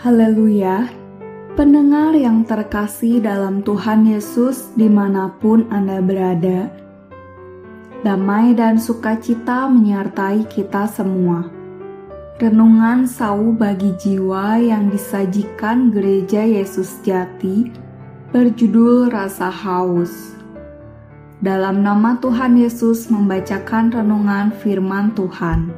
Haleluya, pendengar yang terkasih dalam Tuhan Yesus di mana pun Anda berada, damai dan sukacita menyertai kita semua. Renungan sau bagi jiwa yang disajikan Gereja Yesus Jati berjudul Rasa Haus. Dalam nama Tuhan Yesus membacakan renungan firman Tuhan.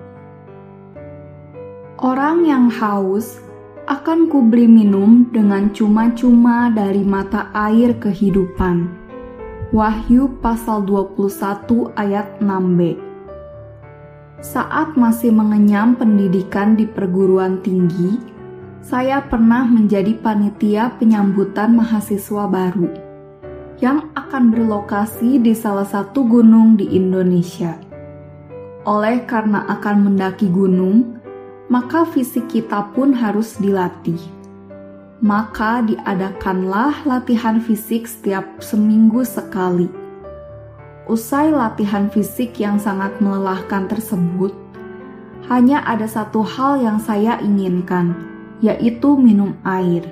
Orang yang haus akan kuberi minum dengan cuma-cuma dari mata air kehidupan. Wahyu pasal 21 ayat 6b. Saat masih mengenyam pendidikan di perguruan tinggi, saya pernah menjadi panitia penyambutan mahasiswa baru yang akan berlokasi di salah satu gunung di Indonesia. Oleh karena akan mendaki gunung, maka fisik kita pun harus dilatih. Maka diadakanlah latihan fisik setiap seminggu sekali. Usai latihan fisik yang sangat melelahkan tersebut, hanya ada satu hal yang saya inginkan, yaitu minum air.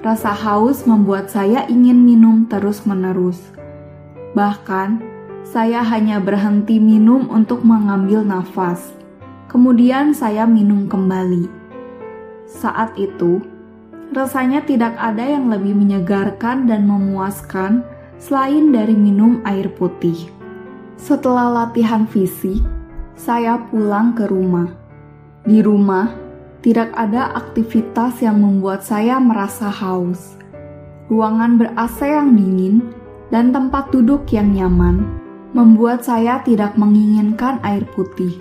Rasa haus membuat saya ingin minum terus-menerus. Bahkan, saya hanya berhenti minum untuk mengambil nafas Kemudian saya minum kembali. Saat itu, rasanya tidak ada yang lebih menyegarkan dan memuaskan selain dari minum air putih. Setelah latihan fisik, saya pulang ke rumah. Di rumah, tidak ada aktivitas yang membuat saya merasa haus. Ruangan ber-AC yang dingin dan tempat duduk yang nyaman membuat saya tidak menginginkan air putih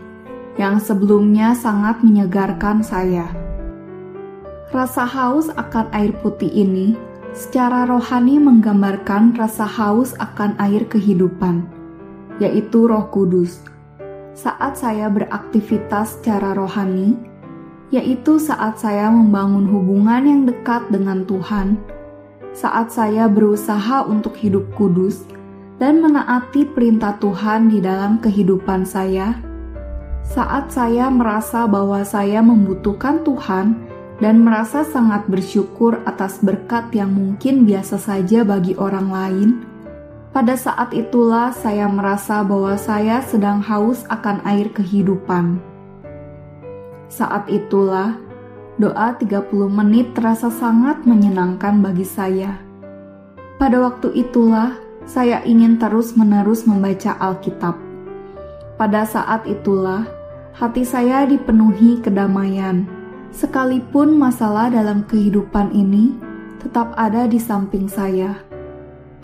yang sebelumnya sangat menyegarkan saya. Rasa haus akan air putih ini secara rohani menggambarkan rasa haus akan air kehidupan, yaitu Roh Kudus. Saat saya beraktivitas secara rohani, yaitu saat saya membangun hubungan yang dekat dengan Tuhan, saat saya berusaha untuk hidup kudus dan menaati perintah Tuhan di dalam kehidupan saya saat saya merasa bahwa saya membutuhkan Tuhan dan merasa sangat bersyukur atas berkat yang mungkin biasa saja bagi orang lain, pada saat itulah saya merasa bahwa saya sedang haus akan air kehidupan. Saat itulah doa 30 menit terasa sangat menyenangkan bagi saya. Pada waktu itulah saya ingin terus-menerus membaca Alkitab. Pada saat itulah hati saya dipenuhi kedamaian. Sekalipun masalah dalam kehidupan ini tetap ada di samping saya.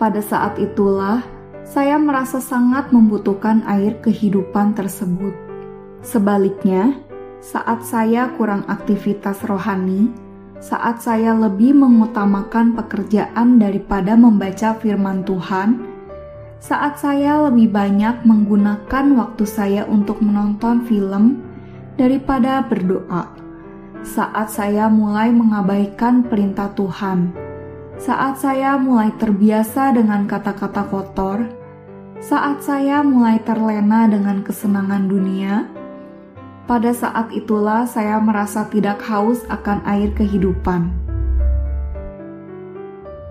Pada saat itulah saya merasa sangat membutuhkan air kehidupan tersebut. Sebaliknya, saat saya kurang aktivitas rohani, saat saya lebih mengutamakan pekerjaan daripada membaca firman Tuhan, saat saya lebih banyak menggunakan waktu saya untuk menonton film daripada berdoa. Saat saya mulai mengabaikan perintah Tuhan, saat saya mulai terbiasa dengan kata-kata kotor, saat saya mulai terlena dengan kesenangan dunia, pada saat itulah saya merasa tidak haus akan air kehidupan.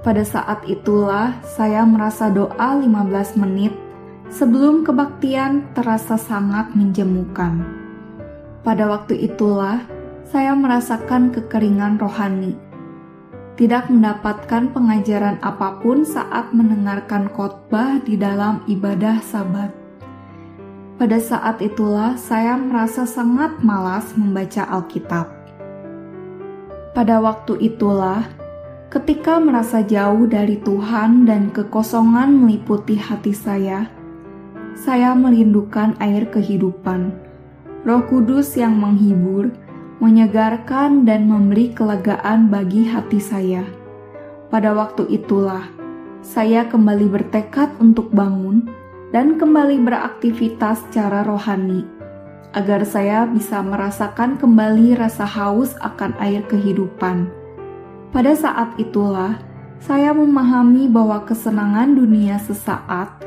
Pada saat itulah saya merasa doa 15 menit sebelum kebaktian terasa sangat menjemukan. Pada waktu itulah saya merasakan kekeringan rohani. Tidak mendapatkan pengajaran apa pun saat mendengarkan khotbah di dalam ibadah Sabat. Pada saat itulah saya merasa sangat malas membaca Alkitab. Pada waktu itulah Ketika merasa jauh dari Tuhan dan kekosongan meliputi hati saya, saya merindukan air kehidupan, Roh Kudus yang menghibur, menyegarkan, dan memberi kelegaan bagi hati saya. Pada waktu itulah saya kembali bertekad untuk bangun dan kembali beraktivitas secara rohani, agar saya bisa merasakan kembali rasa haus akan air kehidupan pada saat itulah saya memahami bahwa kesenangan dunia sesaat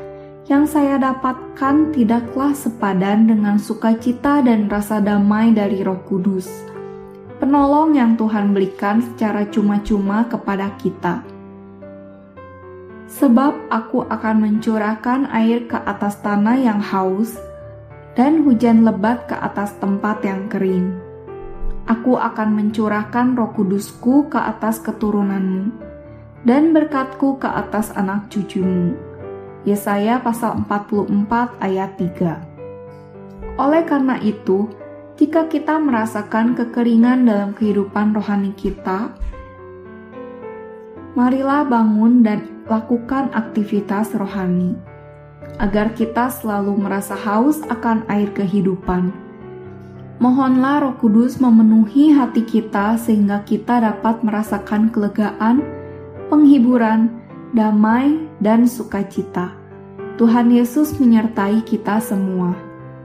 yang saya dapatkan tidaklah sepadan dengan sukacita dan rasa damai dari Roh Kudus. penolong yang Tuhan berikan secara cuma-cuma kepada kita. Sebab aku akan mencurahkan air ke atas tanah yang haus, dan hujan lebat ke atas tempat yang kering. Aku akan mencurahkan roh kudusku ke atas keturunanmu, dan berkatku ke atas anak cucumu. Yesaya pasal 44 ayat 3 Oleh karena itu, jika kita merasakan kekeringan dalam kehidupan rohani kita, marilah bangun dan lakukan aktivitas rohani, agar kita selalu merasa haus akan air kehidupan. Mohonlah Roh Kudus memenuhi hati kita sehingga kita dapat merasakan kelegaan, penghiburan, damai, dan sukacita. Tuhan Yesus menyertai kita semua.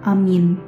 Amin.